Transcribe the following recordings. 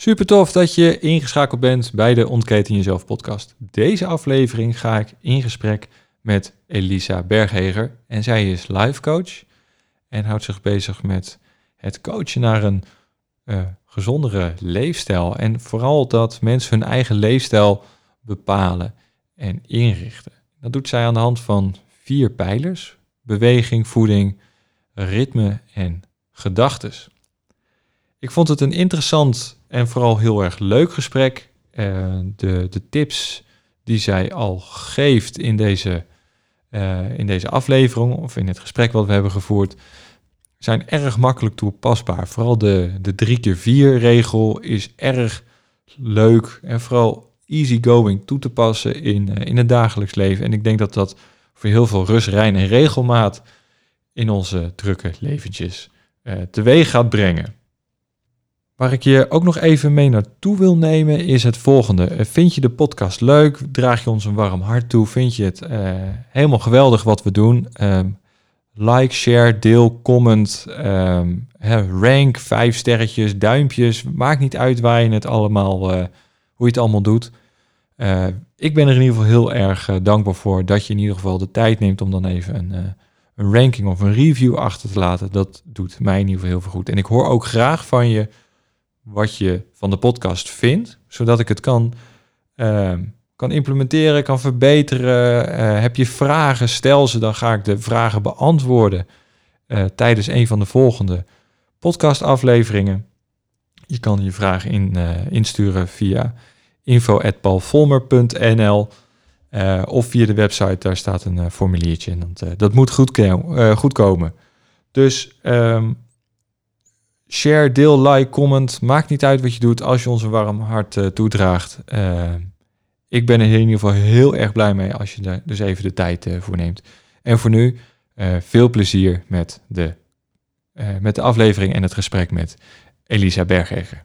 Super tof dat je ingeschakeld bent bij de Ontketen Jezelf podcast. Deze aflevering ga ik in gesprek met Elisa Bergheger. En zij is life coach en houdt zich bezig met het coachen naar een uh, gezondere leefstijl. En vooral dat mensen hun eigen leefstijl bepalen en inrichten. Dat doet zij aan de hand van vier pijlers: beweging, voeding, ritme en gedachtes. Ik vond het een interessant en vooral heel erg leuk gesprek. Uh, de, de tips die zij al geeft in deze, uh, in deze aflevering of in het gesprek wat we hebben gevoerd, zijn erg makkelijk toepasbaar. Vooral de, de 3 keer 4 regel is erg leuk en vooral easygoing toe te passen in, uh, in het dagelijks leven. En ik denk dat dat voor heel veel rust, rein en regelmaat in onze drukke leventjes teweeg gaat brengen. Waar ik je ook nog even mee naartoe wil nemen is het volgende. Eh, vind je de podcast leuk? Draag je ons een warm hart toe? Vind je het uh, helemaal geweldig wat we doen? Um, like, share, deel, comment, um, rank, vijf sterretjes, duimpjes. Maakt niet uit waar je het allemaal, uh, hoe je het allemaal doet. Ik ben er in ieder geval heel erg dankbaar voor dat je in ieder geval de tijd neemt om dan even een, een ranking of een review achter te laten. Dat doet mij in ieder geval heel veel goed. En ik hoor ook graag van je wat je van de podcast vindt, zodat ik het kan, uh, kan implementeren, kan verbeteren. Uh, heb je vragen, stel ze, dan ga ik de vragen beantwoorden uh, tijdens een van de volgende podcastafleveringen. Je kan je vragen in, insturen via info.paulvolmer.nl of via de website, daar staat een formuliertje en dat, dat moet goed, goed komen. Dus um, Share, deel, like, comment. Maakt niet uit wat je doet als je ons een warm hart uh, toedraagt. Uh, ik ben er in ieder geval heel erg blij mee als je er dus even de tijd uh, voor neemt. En voor nu veel plezier met de, met de aflevering en het gesprek met Elisa Bergeger.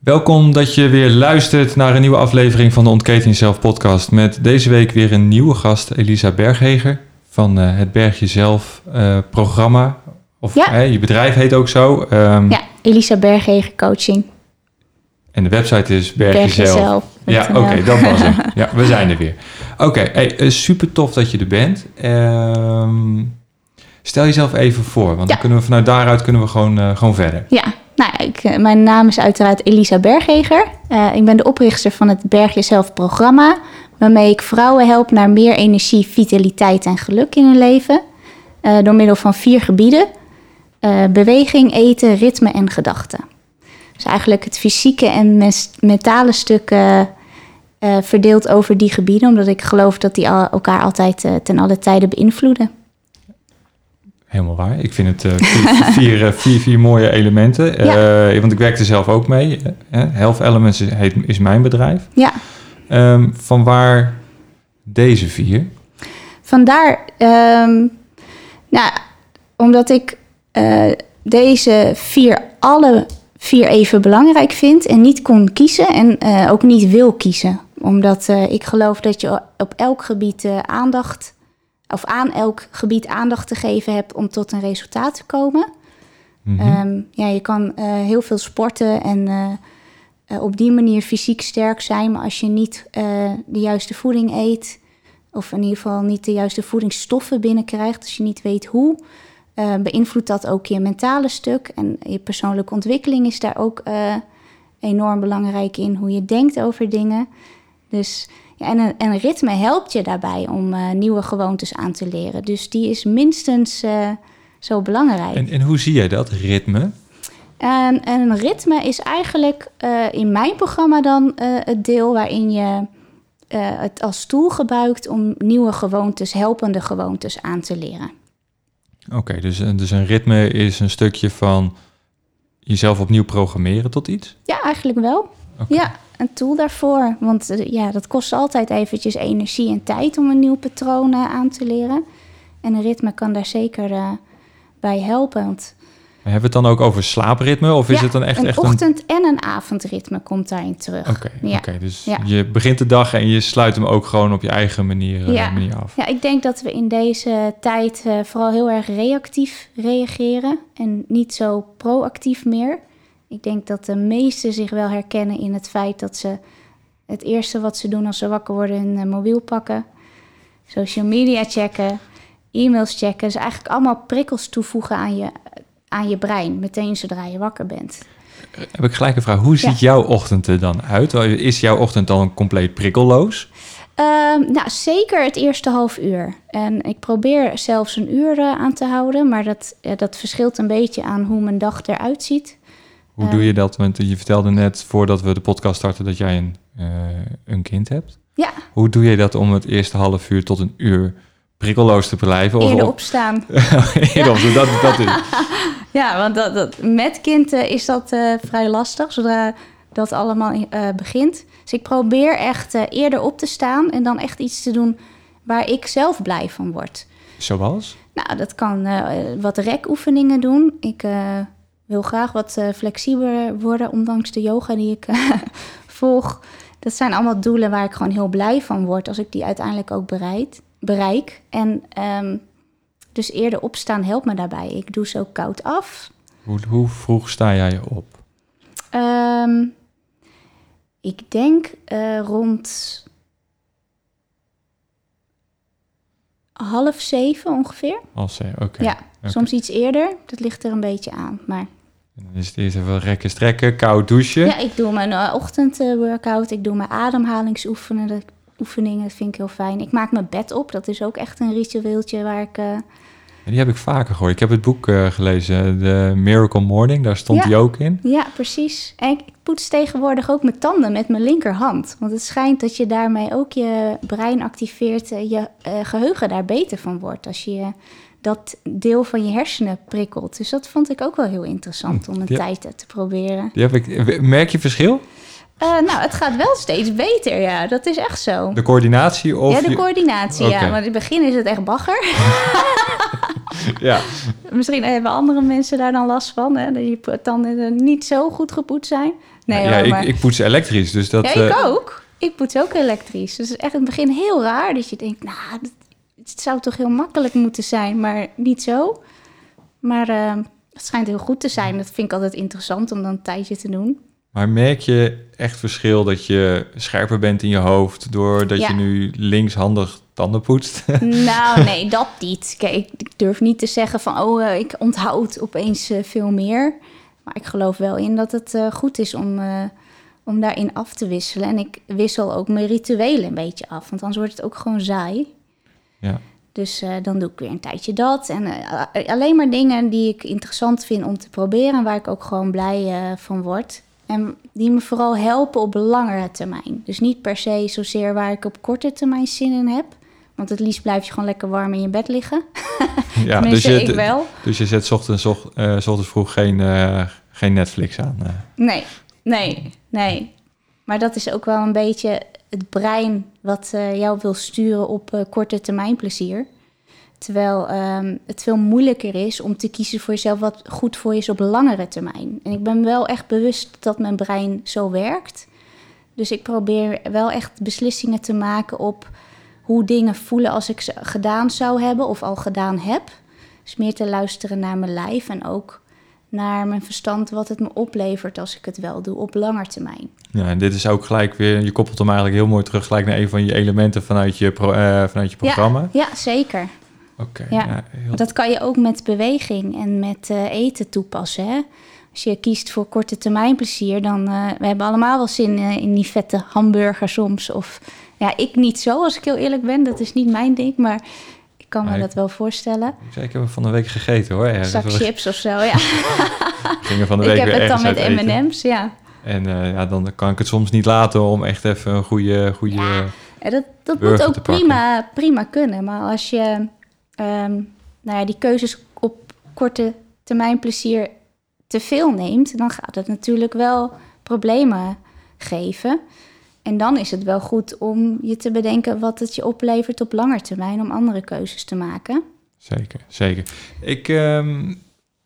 Welkom dat je weer luistert naar een nieuwe aflevering van de Ontketen Jezelf podcast. Met deze week weer een nieuwe gast, Elisa Bergheger van uh, het Berg Jezelf uh, programma. Of ja. je bedrijf heet ook zo. Um, ja, Elisa Bergheger Coaching. En de website is Berg, Berg Jezelf. Ja, oké, okay, dat was hem. Ja, we zijn er weer. Oké, okay, hey, uh, super tof dat je er bent. Um, stel jezelf even voor, want ja. dan kunnen we vanuit daaruit kunnen we gewoon, gewoon verder. Ja, nou, ik, mijn naam is uiteraard Elisa Bergheger. Uh, ik ben de oprichter van het Berg Jezelf programma, waarmee ik vrouwen help naar meer energie, vitaliteit en geluk in hun leven. Uh, door middel van vier gebieden: beweging, eten, ritme en gedachten. Dus eigenlijk het fysieke en mentale stuk verdeeld over die gebieden, omdat ik geloof dat die elkaar altijd ten alle tijden beïnvloeden. Helemaal waar. Ik vind het uh, vier, vier, vier, vier, mooie elementen. Ja. Uh, want ik werk er zelf ook mee. Uh, Health Elements is, heet, is mijn bedrijf. Ja. Um, van waar deze vier? Vandaar, um, nou, omdat ik deze vier alle vier even belangrijk vind en niet kon kiezen en ook niet wil kiezen. Omdat ik geloof dat je op elk gebied aandacht of aan elk gebied aandacht te geven hebt om tot een resultaat te komen. Mm -hmm. um, ja, je kan uh, heel veel sporten en uh, eh, op die manier fysiek sterk zijn. Maar als je niet eh, de juiste voeding eet, of in ieder geval niet de juiste voedingsstoffen binnenkrijgt, als je niet weet hoe, beïnvloedt dat ook je mentale stuk. En je persoonlijke ontwikkeling is daar ook enorm belangrijk in, hoe je denkt over dingen. Dus ja, en een, een ritme helpt je daarbij om nieuwe gewoontes aan te leren. Dus die is minstens zo belangrijk. En, en hoe zie jij dat, ritme? En, en een ritme is eigenlijk uh, in mijn programma dan het deel waarin je het als tool gebruikt om nieuwe gewoontes, helpende gewoontes aan te leren. Oké, dus, dus een ritme is een stukje van jezelf opnieuw programmeren tot iets? Ja, eigenlijk wel. Okay. Ja, een tool daarvoor. Want ja, dat kost altijd eventjes energie en tijd om een nieuw patroon aan te leren. En een ritme kan daar zeker bij helpen. Want hebben we het dan ook over slaapritme? Of is het dan echt een echt ochtend- en een avondritme komt daarin terug. Oké, ja. oké, dus je begint de dag en je sluit hem ook gewoon op je eigen manier, ja. manier af. Ja, ik denk dat we in deze tijd uh, vooral heel erg reactief reageren en niet zo proactief meer. Ik denk dat de meesten zich wel herkennen in het feit dat ze het eerste wat ze doen als ze wakker worden hun uh, mobiel pakken, social media checken, e-mails checken. Dus eigenlijk allemaal prikkels toevoegen aan je, aan je brein, meteen zodra je wakker bent. Heb ik gelijk een vraag. Hoe ziet ja. jouw ochtend er dan uit? Is jouw ochtend dan compleet prikkelloos? Uh, nou, zeker het eerste half uur. En ik probeer zelfs een uur uh, aan te houden, maar dat, uh, dat verschilt een beetje aan hoe mijn dag eruit ziet. Hoe doe je dat? Want je vertelde net voordat we de podcast starten dat jij een, eh, een kind hebt. Ja. Hoe doe je dat om het eerste half uur tot een uur prikkelloos te blijven? Of Eerder opstaan. Eerder opstaan, dat, dat is. Ja, want dat, dat, met kind uh, is dat uh, vrij lastig, zodra dat allemaal begint. Dus ik probeer echt eerder op te staan en dan echt iets te doen waar ik zelf blij van word. Zoals? Nou, dat kan wat rekoefeningen doen. Ik wil graag wat flexibeler worden, ondanks de yoga die ik volg. Dat zijn allemaal doelen waar ik gewoon heel blij van word als ik die uiteindelijk ook bereid, bereik. En um, dus eerder opstaan helpt me daarbij. Ik doe zo koud af. Hoe, hoe vroeg sta jij op? Um, ik denk uh, rond half zeven ongeveer. Half zeven, oké. Okay. Ja, okay. soms iets eerder. Dat ligt er een beetje aan, maar... Dan is het eerst even rekken, strekken, koud douchen. Ja, ik doe mijn uh, ochtendworkout. Ik doe mijn ademhalingsoefeningen. Dat, oefeningen, dat vind ik heel fijn. Ik maak mijn bed op. Dat is ook echt een ritueeltje waar ik... Uh, die heb ik vaker gehoord. Ik heb het boek uh, gelezen, The Miracle Morning. Daar stond ja. die ook in. Ja, precies. En ik poets tegenwoordig ook mijn tanden met mijn linkerhand. Want het schijnt dat je daarmee ook je brein activeert... je uh, geheugen daar beter van wordt. Als je dat deel van je hersenen prikkelt. Dus dat vond ik ook wel heel interessant om een Ja. tijd te proberen. Die heb ik, merk je verschil? Uh, nou, het gaat wel steeds beter, ja. Dat is echt zo. De coördinatie of... ja, de je- coördinatie, ja. Want in het begin is het echt bagger. Ja, Misschien hebben andere mensen daar dan last van, hè? Dat je tanden niet zo goed gepoetst zijn. Nee, ja hoor, ik, maar... ik poets elektrisch, dus dat... ja, ik eh, ook. Ik poets ook elektrisch. Dus het is echt in het begin heel raar dat je denkt, nou, dat- het zou toch heel makkelijk moeten zijn, maar niet zo. Maar eh, het schijnt heel goed te zijn. Dat vind ik altijd interessant om dan een tijdje te doen. Maar merk je echt verschil dat je scherper bent in je hoofd... doordat Ja. je nu linkshandig tanden poetst? Nou, nee, dat niet. Kijk, ik, durf niet te zeggen van, oh, eh, ik onthoud opeens eh, veel meer. Maar ik geloof wel in dat het goed is om, om daarin af te wisselen. En ik wissel ook mijn rituelen een beetje af, want anders wordt het ook gewoon saai. Ja. Dus eh, dan doe ik weer een tijdje dat. En eh, alleen maar dingen die ik interessant vind om te proberen... en waar ik ook gewoon blij eh, van word. En die me vooral helpen op langere termijn. Dus niet per se zozeer waar ik op korte termijn zin in heb. Want het liefst blijf je gewoon lekker warm in je bed liggen. ja je, ik wel. Dus je zet 's ochtends, ochtends vroeg geen, geen Netflix aan. Nee, nee, nee. Maar dat is ook wel een beetje het brein wat eh, jou wil sturen op eh, korte termijn plezier. Terwijl ehm, het veel moeilijker is om te kiezen voor jezelf wat goed voor je is op langere termijn. En ik ben wel echt bewust dat mijn brein zo werkt. Dus ik probeer wel echt beslissingen te maken op hoe dingen voelen als ik ze gedaan zou hebben of al gedaan heb. Dus meer te luisteren naar mijn lijf en ook naar mijn verstand wat het me oplevert als ik het wel doe op lange termijn. Ja, en dit is ook gelijk weer, je koppelt hem eigenlijk heel mooi terug gelijk naar een van je elementen vanuit je, pro, eh, vanuit je programma. Ja, ja zeker. Oké. Ja. ja, heel- Dat kan je ook met beweging en met eh, eten toepassen. Hè? Als je kiest voor korte termijn plezier, dan uh, we hebben allemaal wel zin in die vette hamburger soms. Of ja, ik niet zo, als ik heel eerlijk ben. Dat is niet mijn ding, maar kan me dat wel voorstellen. Ik zei, ik heb van de week gegeten hoor. Ja, Zak chips of zo, ja. gingen van de ik week heb weer het dan ergens met. M&M's, ja. En eh, ja, dan kan ik het soms niet laten om echt even een goede... goede Ja. Ja, dat dat moet ook prima, prima kunnen. Maar als je ehm, nou ja, die keuzes op korte termijn plezier te veel neemt, dan gaat het natuurlijk wel problemen geven. En dan is het wel goed om je te bedenken wat het je oplevert op lange termijn om andere keuzes te maken. Zeker, zeker. Ik, ehm,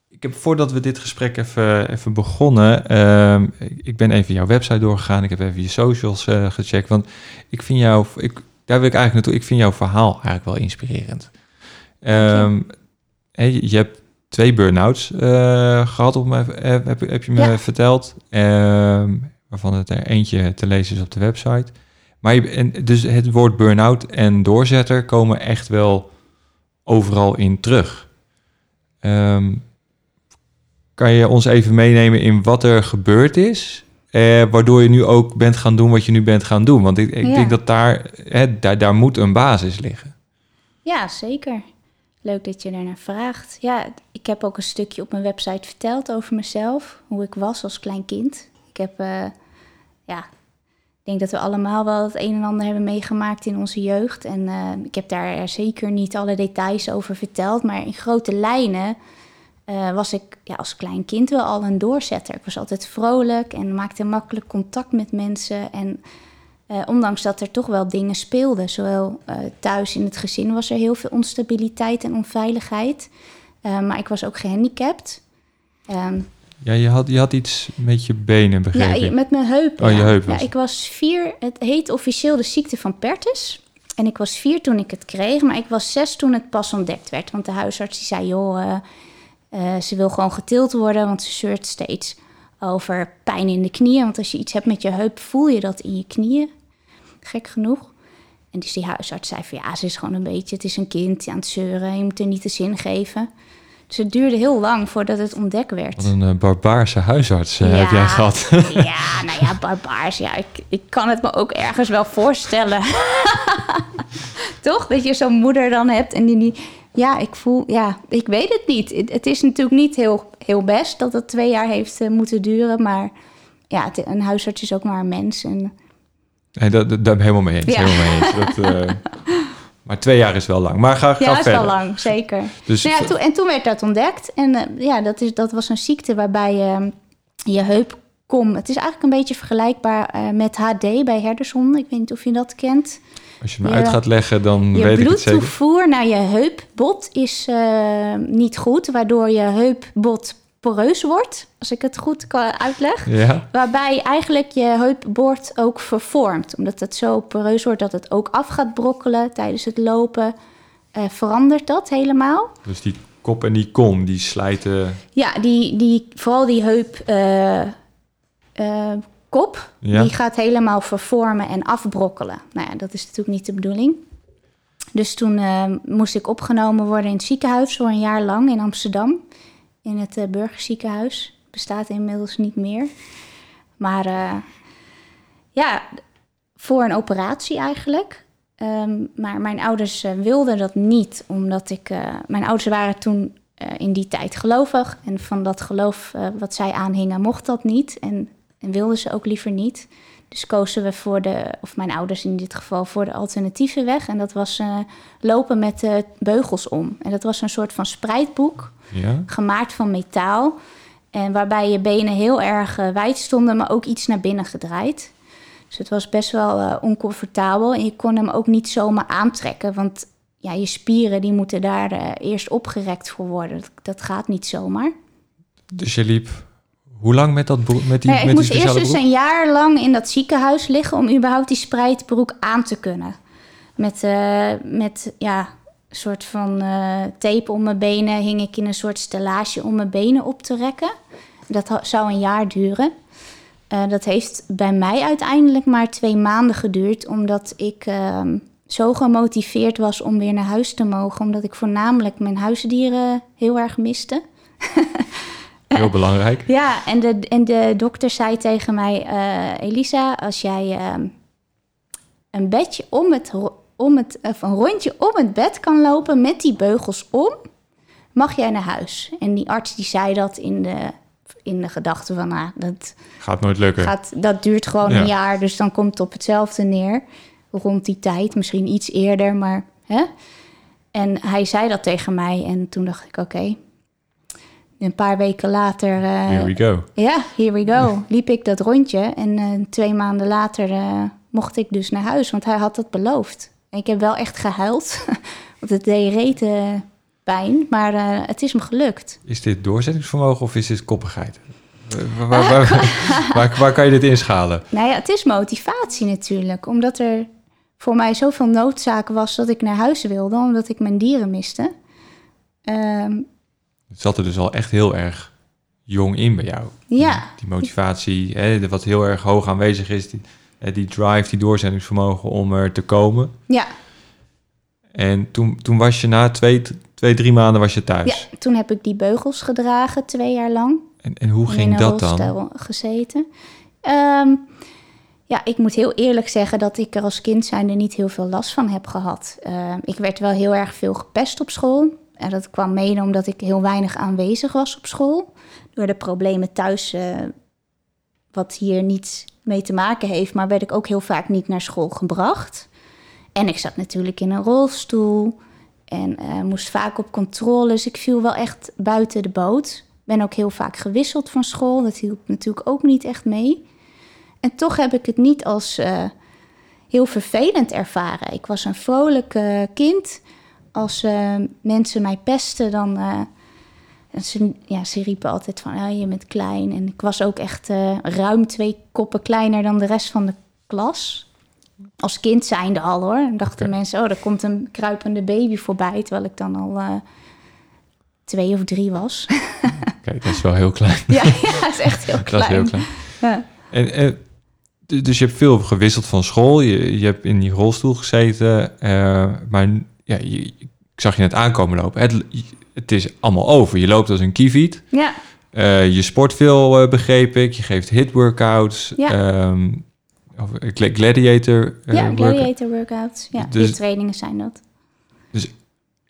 ik heb voordat we dit gesprek even, even begonnen, ehm, ik, ben even jouw website doorgegaan. Ik heb even je socials eh, gecheckt. Want ik vind jou, ik, daar wil ik eigenlijk naartoe. Ik vind jouw verhaal eigenlijk wel inspirerend. Hè, je, je hebt twee burn-outs eh, gehad, op me, heb, heb je me Ja. verteld. Waarvan het er eentje te lezen is op de website. Maar je, en, dus het woord burn-out en doorzetter komen echt wel overal in terug. Ehm, kan je ons even meenemen in wat er gebeurd is, eh, waardoor je nu ook bent gaan doen wat je nu bent gaan doen? Want ik, ik Ja. denk dat daar, hè, daar, daar moet een basis liggen. Ja, zeker. Leuk dat je daarnaar vraagt. Ja, ik heb ook een stukje op mijn website verteld over mezelf, hoe ik was als klein kind. Ik heb, eh, ja, ik denk dat we allemaal wel het een en ander hebben meegemaakt in onze jeugd. En eh, ik heb daar zeker niet alle details over verteld, maar in grote lijnen eh, was ik ja, als klein kind wel al een doorzetter. Ik was altijd vrolijk en maakte makkelijk contact met mensen. En eh, ondanks dat er toch wel dingen speelden, zowel thuis in het gezin was er heel veel onstabiliteit en onveiligheid. Maar ik was ook gehandicapt. Ehm, Ja, je had, je had iets met je benen, begreep ja, met mijn heup. Oh, je ja. heup Ja, ik was vier. Het heet officieel de ziekte van Pertus. En ik was vier toen ik het kreeg, maar ik was zes toen het pas ontdekt werd. Want de huisarts die zei, joh, eh, eh, ze wil gewoon getild worden, want ze zeurt steeds over pijn in de knieën. Want als je iets hebt met je heup, voel je dat in je knieën. Gek genoeg. En dus die huisarts zei van, ja, ze is gewoon een beetje, het is een kind aan het zeuren. Je moet er niet de zin geven. Dus het duurde heel lang voordat het ontdekt werd. Wat een eh, barbaarse huisarts eh, Ja. heb jij gehad. Ja, nou ja, barbaars. Ja, ik, ik kan het me ook ergens wel voorstellen. Toch? Dat je zo'n moeder dan hebt en die niet... Ja, ik voel... Ja, ik weet het niet. Het, het is natuurlijk niet heel, heel best dat het twee jaar heeft eh, moeten duren. Maar ja, het- een huisarts is ook maar een mens. En dat, dat, ik helemaal mee eens. Ja. Helemaal mee eens. Dat, maar twee jaar is wel lang. Maar ga, ga ja, is verder. wel lang, zeker. Dus Nou ja, toen, en toen werd dat ontdekt. En eh, ja, dat, is, dat was een ziekte waarbij je je heupkom... Het is eigenlijk een beetje vergelijkbaar eh, met HD bij herdershonden. Ik weet niet of je dat kent. als je me je- uit gaat leggen, dan Je weet ik het zeker. bloedtoevoer naar je heupbot is eh, niet goed, waardoor je heupbot poreus wordt, als ik het goed kan uitleg. Ja, Waarbij eigenlijk je heupbord ook vervormt. Omdat het zo poreus wordt dat het ook af gaat brokkelen tijdens het lopen. eh, verandert dat helemaal. dus die kop en die kom, die slijten... Ja, die, die, vooral die heup eh, eh, kop, Ja. die gaat helemaal vervormen en afbrokkelen. Nou ja, dat is natuurlijk niet de bedoeling. Dus toen moest ik opgenomen worden in het ziekenhuis voor een jaar lang in Amsterdam. In het eh, burgerziekenhuis. Bestaat inmiddels niet meer. Maar eh, ja, voor een operatie eigenlijk. Ehm, maar mijn ouders eh, wilden dat niet, omdat ik... mijn ouders waren toen in die tijd gelovig. En van dat geloof wat zij aanhingen mocht dat niet. En, en wilden ze ook liever niet. Dus kozen we voor de, of mijn ouders in dit geval, voor de alternatieve weg. En dat was eh, lopen met de beugels om. En dat was een soort van spreidboek, Ja, gemaakt van metaal. En waarbij je benen heel erg eh, wijd stonden, maar ook iets naar binnen gedraaid. Dus het was best wel oncomfortabel. En je kon hem ook niet zomaar aantrekken, want ja, je spieren die moeten daar eerst opgerekt voor worden. Dat, dat gaat niet zomaar. dus je liep... Hoe lang met, dat broek, met die, met ik die moest eerst dus broek? een jaar lang in dat ziekenhuis liggen om überhaupt die spreidbroek aan te kunnen. Met, eh, met ja, soort van eh, tape om mijn benen, hing ik in een soort stellage om mijn benen op te rekken. Dat zou een jaar duren. Eh, dat heeft bij mij uiteindelijk maar twee maanden geduurd, omdat ik ehm, zo gemotiveerd was om weer naar huis te mogen, omdat ik voornamelijk mijn huisdieren heel erg miste. Heel belangrijk. Ja, en de, en de dokter zei tegen mij: eh, Elisa, als jij ehm, een bedje om het, om het, of een rondje om het bed kan lopen met die beugels om, mag jij naar huis. En die arts die zei dat in de, in de gedachte van, nou, dat, Gaat nooit lukken. gaat, dat duurt gewoon Ja. een jaar, dus dan komt het op hetzelfde neer. Rond die tijd, misschien iets eerder, maar hè. En hij zei dat tegen mij en toen dacht ik, oké. Een paar weken later eh, Here we go. ja, here we go. Liep ik dat rondje en eh, twee maanden later eh, mocht ik dus naar huis, want hij had dat beloofd. En ik heb wel echt gehuild, want het deed rete pijn, maar het is me gelukt. Is dit doorzettingsvermogen of is dit koppigheid? Waar, waar, waar, waar, waar kan je dit inschalen? Nou ja, het is motivatie natuurlijk, omdat er voor mij zoveel noodzaak was dat ik naar huis wilde, omdat ik mijn dieren miste. Ehm, Het zat er dus al echt heel erg jong in bij jou. ja, Die motivatie, hè, wat heel erg hoog aanwezig is, die, die drive, die doorzettingsvermogen om er te komen. ja, En toen, toen was je na twee, twee, drie maanden was je thuis. ja, toen heb ik die beugels gedragen, twee jaar lang. En, en hoe en ging dat dan? gezeten. Ehm, ja, ik moet heel eerlijk zeggen dat ik er als kind zijnde niet heel veel last van heb gehad. Ehm, ik werd wel heel erg veel gepest op school. En dat kwam mede omdat ik heel weinig aanwezig was op school. Door de problemen thuis, eh, wat hier niets mee te maken heeft, maar werd ik ook heel vaak niet naar school gebracht. En ik zat natuurlijk in een rolstoel en eh, moest vaak op controles. Ik viel wel echt buiten de boot. Ben ook heel vaak gewisseld van school. Dat hielp natuurlijk ook niet echt mee. En toch heb ik het niet als eh, heel vervelend ervaren. Ik was een vrolijk kind. Als eh, mensen mij pesten, dan. eh, en ze, ja, ze riepen altijd van, ah, je bent klein. En ik was ook echt eh, ruim twee koppen kleiner dan de rest van de klas. Als kind zijnde al hoor. En dachten mensen, oh, er komt een kruipende baby voorbij. Terwijl ik dan al eh, twee of drie was. Kijk, dat is wel heel klein. ja, ja, het is echt heel Dat is klein. heel klein. Ja. En, d- dus je hebt veel gewisseld van school. Je, je hebt in die rolstoel gezeten. eh, maar ja, je, zag je net aankomen lopen. Het, het is allemaal over. Je loopt als een kieviet. ja, Eh, je sport veel, eh, begreep ik. Je geeft hit-workouts. Ja. ehm, of, eh, gla- gladiator eh, ja gladiator workouts. Ja, Dus- die trainingen zijn dat.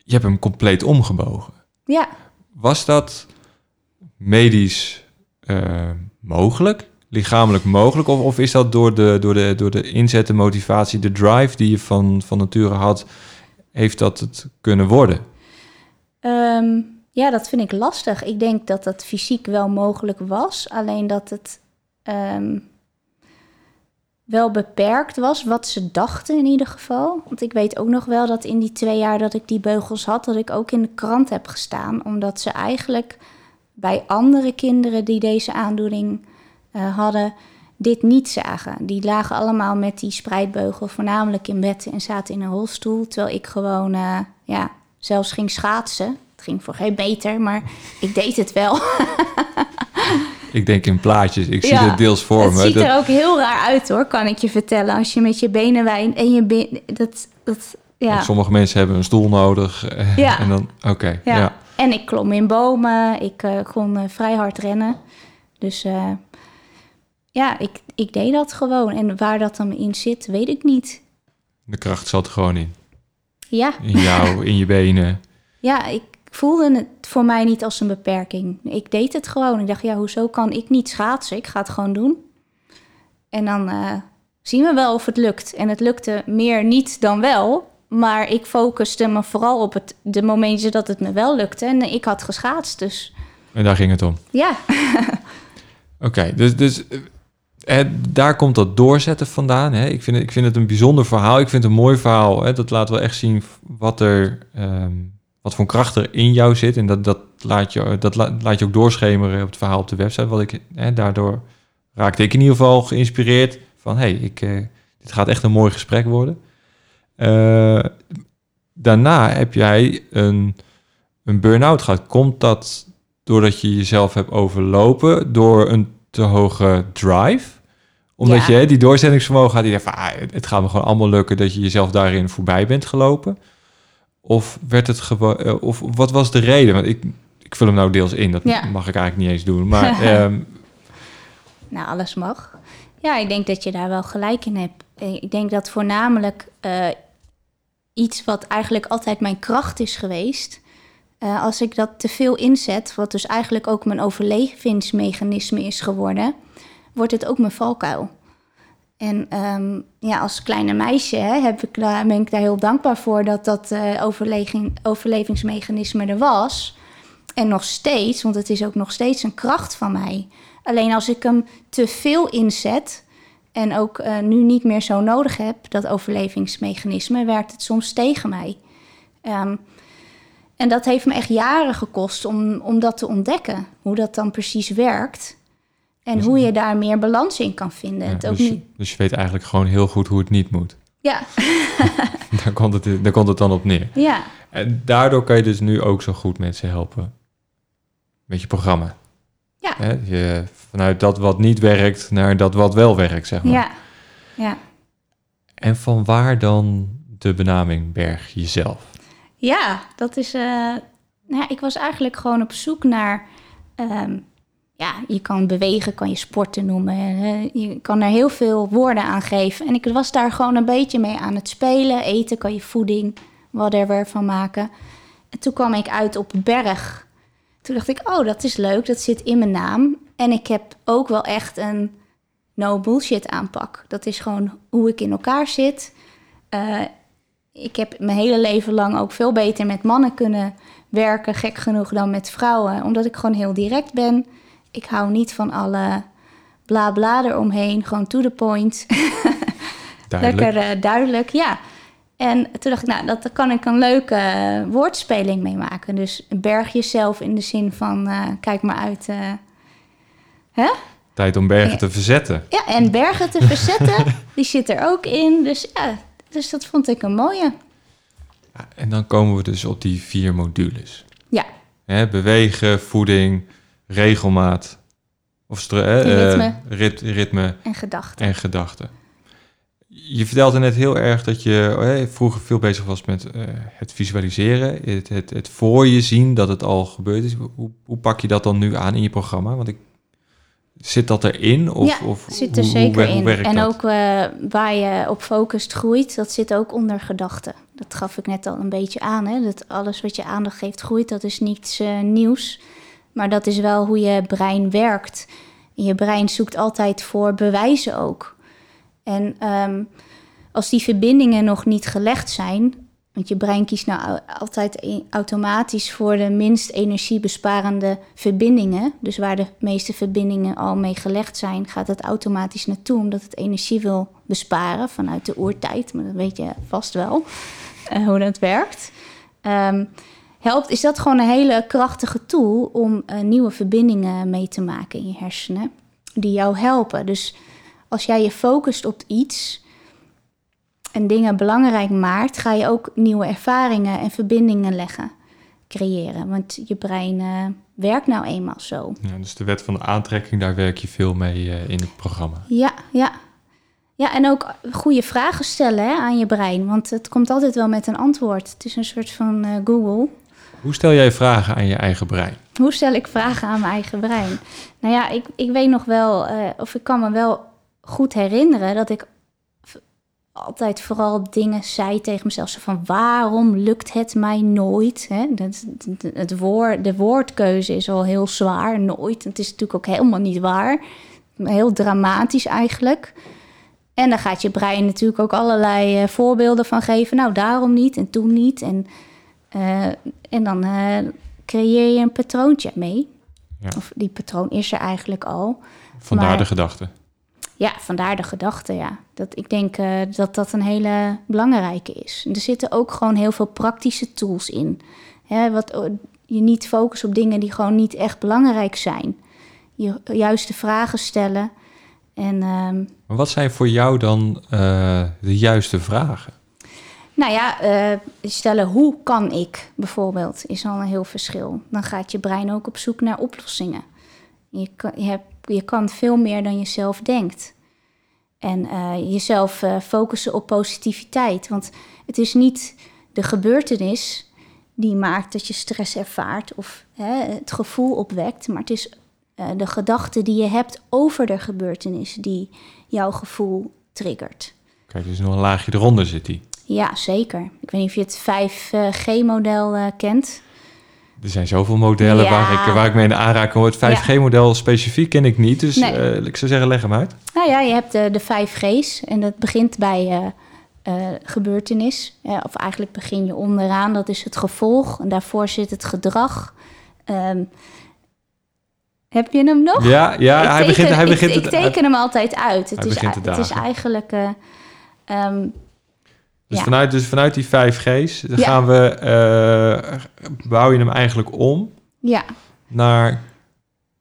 Je hebt hem compleet omgebogen. Ja, Was dat medisch mogelijk? Lichamelijk mogelijk? Of, of is dat door de, door, de, door de inzet, de motivatie, de drive die je van, van nature had, heeft dat het kunnen worden? Ehm, ja, dat vind ik lastig. Ik denk dat dat fysiek wel mogelijk was, alleen dat het ehm, wel beperkt was wat ze dachten in ieder geval. Want ik weet ook nog wel dat in die twee jaar dat ik die beugels had, dat ik ook in de krant heb gestaan, omdat ze eigenlijk bij andere kinderen die deze aandoening eh, hadden, dit niet zagen. Die lagen allemaal met die spreidbeugel voornamelijk in bed en zaten in een rolstoel, terwijl ik gewoon, eh, ja, zelfs ging schaatsen. Het ging voor geen beter, maar ik deed het wel. Ik denk in plaatjes. Ik zie het deels voor het me. ziet Dat- er ook heel raar uit hoor, kan ik je vertellen. Als je met je benen wijnt en je been, dat, dat, ja. Sommige mensen hebben een stoel nodig. Ja. En dan, oké, ja. ja. En ik klom in bomen, ik eh, kon eh, vrij hard rennen. Dus ja, ik, ik deed dat gewoon. En waar dat dan in zit, weet ik niet. De kracht zat er gewoon in. Ja, In jou, in je benen. ja ik voelde het voor mij niet als een beperking. Ik deed het gewoon. Ik dacht, ja, hoezo kan ik niet schaatsen? Ik ga het gewoon doen. En dan eh, zien we wel of het lukt. En het lukte meer niet dan wel. Maar ik focuste me vooral op het, de momentjes dat het me wel lukte. En ik had geschaatst, dus En daar ging het om. ja. Oké, dus, dus daar komt dat doorzetten vandaan. Hè? Ik, vind het, ik vind het een bijzonder verhaal. Ik vind het een mooi verhaal. Hè? Dat laat wel echt zien wat, er, ehm, wat voor kracht er in jou zit. En dat, dat, laat, je, dat la- laat je ook doorschemeren op het verhaal op de website. Wat ik, hè, daardoor raakte ik in ieder geval geïnspireerd van... hey, ik, eh, dit gaat echt een mooi gesprek worden. Eh, daarna heb jij een, een burn-out gehad. Komt dat doordat je jezelf hebt overlopen door een te hoge drive? Omdat Ja. je die doorzettingsvermogen had, die dacht van, ah, het gaat me gewoon allemaal lukken dat je jezelf daarin voorbij bent gelopen? Of werd het gewoon, eh, of wat was de reden? Want ik, ik vul hem nou deels in, dat Ja. mag ik eigenlijk niet eens doen. Maar ehm, Nou, alles mag. Ja, ik denk dat je daar wel gelijk in hebt. Eh, Ik denk dat voornamelijk eh, iets wat eigenlijk altijd mijn kracht is geweest. als ik dat te veel inzet, wat dus eigenlijk ook mijn overlevingsmechanisme is geworden, wordt het ook mijn valkuil. En ehm, ja, als kleine meisje heb ik ben ik daar heel dankbaar voor dat dat eh, overleving, overlevingsmechanisme er was. En nog steeds, want het is ook nog steeds een kracht van mij. Alleen als ik hem te veel inzet en ook eh, nu niet meer zo nodig heb, dat overlevingsmechanisme, werkt het soms tegen mij. Ehm, en dat heeft me echt jaren gekost om, om dat te ontdekken, hoe dat dan precies werkt. En hoe je daar meer balans in kan vinden. ja, het ook dus, niet, dus je weet eigenlijk gewoon heel goed hoe het niet moet. ja, Daar komt het, daar komt het dan op neer. ja, En daardoor kan je dus nu ook zo goed mensen helpen. Met je programma. ja? Je, vanuit dat wat niet werkt naar dat wat wel werkt, zeg maar. ja, ja. En van waar dan de benaming Berg jezelf? Ja, dat is. eh, nou ja, ik was eigenlijk gewoon op zoek naar. ehm, ja, je kan bewegen, kan je sporten noemen. je kan er heel veel woorden aan geven. En ik was daar gewoon een beetje mee aan het spelen. Eten kan je voeding, whatever van maken. En toen kwam ik uit op berg. Toen dacht ik, oh, dat is leuk. Dat zit in mijn naam. En ik heb ook wel echt een no bullshit aanpak. Dat is gewoon hoe ik in elkaar zit. Eh, ik heb mijn hele leven lang ook veel beter met mannen kunnen werken, gek genoeg, dan met vrouwen. Omdat ik gewoon heel direct ben. Ik hou niet van alle bla bla eromheen. Gewoon to the point. Duidelijk. Lekker eh, duidelijk, ja. En toen dacht ik, nou, dat, daar kan ik een leuke eh, woordspeling mee maken. Dus berg jezelf in de zin van, eh, kijk maar uit. hè? Tijd om bergen Ja. te verzetten. Ja, en bergen te verzetten, die zit er ook in. Dus ja, dus dat vond ik een mooie. En dan komen we dus op die vier modules. Ja, Hè, bewegen, voeding, regelmaat. Of eh, Ritme. rit- ritme en gedachten. en gedachten. Je vertelde net heel erg dat je hè, vroeger veel bezig was met eh, het visualiseren, het, het, het voor je zien dat het al gebeurd is. Hoe, hoe pak je dat dan nu aan in je programma? Want ik, zit dat erin? Of, ja, of zit er hoe- zeker hoe in. En dat? ook eh, waar je op focust groeit, dat zit ook onder gedachten. Dat gaf ik net al een beetje aan. Hè? Dat alles wat je aandacht geeft groeit, dat is niets eh, nieuws. Maar dat is wel hoe je brein werkt. Je brein zoekt altijd voor bewijzen ook. En ehm, als die verbindingen nog niet gelegd zijn, want je brein kiest nou altijd e- automatisch voor de minst energiebesparende verbindingen. Dus waar de meeste verbindingen al mee gelegd zijn, gaat het automatisch naartoe, omdat het energie wil besparen vanuit de oertijd. Maar dat weet je vast wel eh, hoe dat werkt. Ehm, helpt, is dat gewoon een hele krachtige tool om eh, nieuwe verbindingen mee te maken in je hersenen, die jou helpen. Dus als jij je focust op iets en dingen belangrijk maakt, ga je ook nieuwe ervaringen en verbindingen leggen, creëren. Want je brein eh, werkt nou eenmaal zo. Ja, dus de wet van de aantrekking, daar werk je veel mee eh, in het programma. Ja, ja. Ja, en ook goede vragen stellen hè, aan je brein. Want het komt altijd wel met een antwoord. Het is een soort van Google. Hoe stel jij vragen aan je eigen brein? Hoe stel ik vragen aan mijn eigen brein? Nou ja, ik, ik weet nog wel, eh, of ik kan me wel goed herinneren dat ik altijd vooral dingen zei tegen mezelf. Zo van waarom lukt het mij nooit? Hè? Het woord, de woordkeuze is al heel zwaar, nooit. Het is natuurlijk ook helemaal niet waar. Heel dramatisch eigenlijk. En dan gaat je brein natuurlijk ook allerlei eh, voorbeelden van geven. Nou, daarom niet en toen niet. En, eh, en dan eh, creëer je een patroontje mee. Ja. Of die patroon is er eigenlijk al. Vandaar Maar- de gedachte. Ja, vandaar de gedachte, ja. Dat, ik denk eh, dat dat een hele belangrijke is. En er zitten ook gewoon heel veel praktische tools in. Hè, wat, eh, je niet focust op dingen die gewoon niet echt belangrijk zijn. Je juiste vragen stellen. En ehm, Maar wat zijn voor jou dan de juiste vragen? Nou ja, eh, stellen hoe kan ik bijvoorbeeld, is al een heel verschil. Dan gaat je brein ook op zoek naar oplossingen. Je kan, je hebt, je kan veel meer dan je zelf denkt. En eh, jezelf eh, focussen op positiviteit. Want het is niet de gebeurtenis die maakt dat je stress ervaart of hè, het gevoel opwekt, maar het is de gedachte die je hebt over de gebeurtenis die jouw gevoel triggert. Kijk, dus nog een laagje eronder zit die. Ja, zeker. Ik weet niet of je het 5G-model uh, kent. Er zijn zoveel modellen Ja. waar, ik, waar ik mee in aanraking hoor. Het 5G-model specifiek ken ik niet, dus Nee. eh, ik zou zeggen, leg hem uit. Nou ja, je hebt de, de 5G's en dat begint bij eh, eh, gebeurtenis. Of eigenlijk begin je onderaan, dat is het gevolg. En daarvoor zit het gedrag. Ehm, heb je hem nog? Ja, ja Ik hij teken- begint, hij begint ik, het... teken hem altijd uit. Het, Hij is, begint te het is eigenlijk... eh, ehm, Dus, Ja. vanuit, dus vanuit die 5G's dan Ja. gaan we, eh, bouw je hem eigenlijk om ja. naar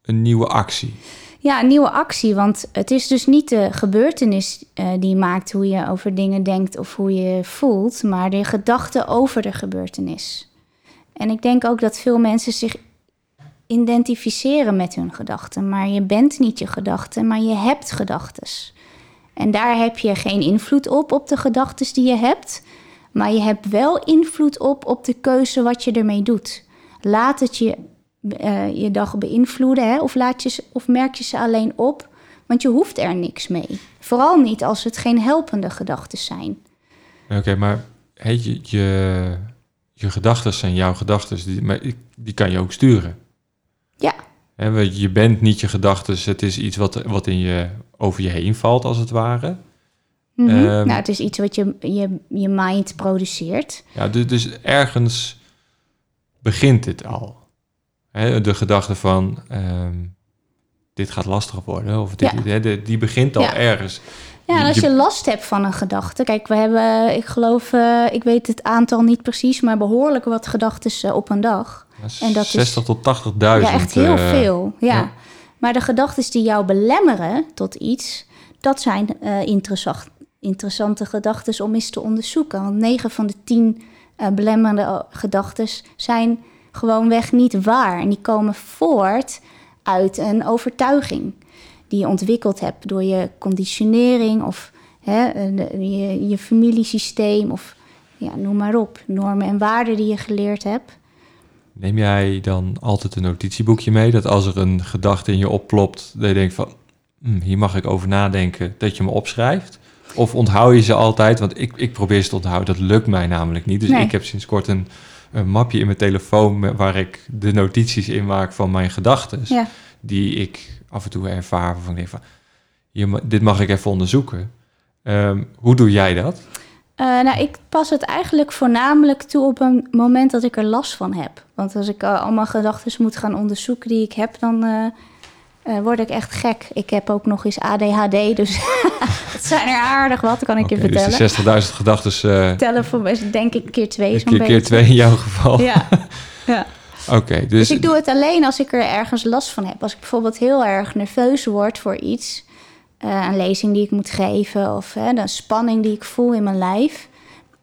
een nieuwe actie. ja, een nieuwe actie. Want het is dus niet de gebeurtenis eh, die maakt hoe je over dingen denkt of hoe je voelt, maar de gedachte over de gebeurtenis. En ik denk ook dat veel mensen zich identificeren met hun gedachten. Maar je bent niet je gedachten, maar je hebt gedachten. En daar heb je geen invloed op, op de gedachten die je hebt. Maar je hebt wel invloed op, op de keuze wat je ermee doet. Laat het je eh, je dag beïnvloeden, hè? Of, laat je, ze- of merk je ze alleen op, want je hoeft er niks mee. Vooral niet als het geen helpende gedachten zijn. Oké, maar je, je, je gedachten zijn jouw gedachten, die, maar die kan je ook sturen. Ja, Je bent niet je gedachten, het is iets wat, wat in je, over je heen valt, als het ware. Mhm. Ehm. nou, het is iets wat je, je, je mind produceert. Ja, dus, dus ergens begint het al. De gedachte van, ehm, dit gaat lastig worden, of dit, Ja. die begint al Ja. ergens. Ja, en als Je- last hebt van een gedachte. Kijk, we hebben, ik geloof, eh, ik weet het aantal niet precies, maar behoorlijk wat gedachten op een dag. En dat is- 60 tot 80.000. Ja, echt heel eh, veel. Ja. ja. Maar de gedachten die jou belemmeren tot iets, dat zijn eh, interessant, interessante gedachten om eens te onderzoeken. Want 9 van de 10 eh, belemmerende gedachten zijn gewoonweg niet waar. En die komen voort uit een overtuiging die je ontwikkeld hebt door je conditionering of hè, de- je, je familiesysteem of ja, noem maar op, normen en waarden die je geleerd hebt. Neem jij dan altijd een notitieboekje mee, dat als er een gedachte in je opplopt, dat je denkt van, "Hm, hier mag ik over nadenken, dat je hem opschrijft? Of onthoud je ze altijd? Want ik, ik probeer ze te onthouden, dat lukt mij namelijk niet. Dus Nee. ik heb sinds kort een, een mapje in mijn telefoon waar ik de notities in maak van mijn gedachten, Ja. die ik af en toe ervaar, waarvan ik denk van, hier, dit mag ik even onderzoeken. Ehm, hoe doe jij dat? Eh, nou, ik pas het eigenlijk voornamelijk toe op een moment dat ik er last van heb. Want als ik eh, allemaal gedachten moet gaan onderzoeken die ik heb, dan eh, word ik echt gek. Ik heb ook nog eens ADHD, dus het zijn er aardig wat, kan ik je dus vertellen. die 60.000 gedachten, Tellen voor me, denk ik keer twee zo'n keer, beetje. keer twee in jouw geval. Ja, ja. Oké, dus, Dus ik doe het alleen als ik er ergens last van heb. Als ik bijvoorbeeld heel erg nerveus word voor iets, eh, een lezing die ik moet geven of hè, de spanning die ik voel in mijn lijf,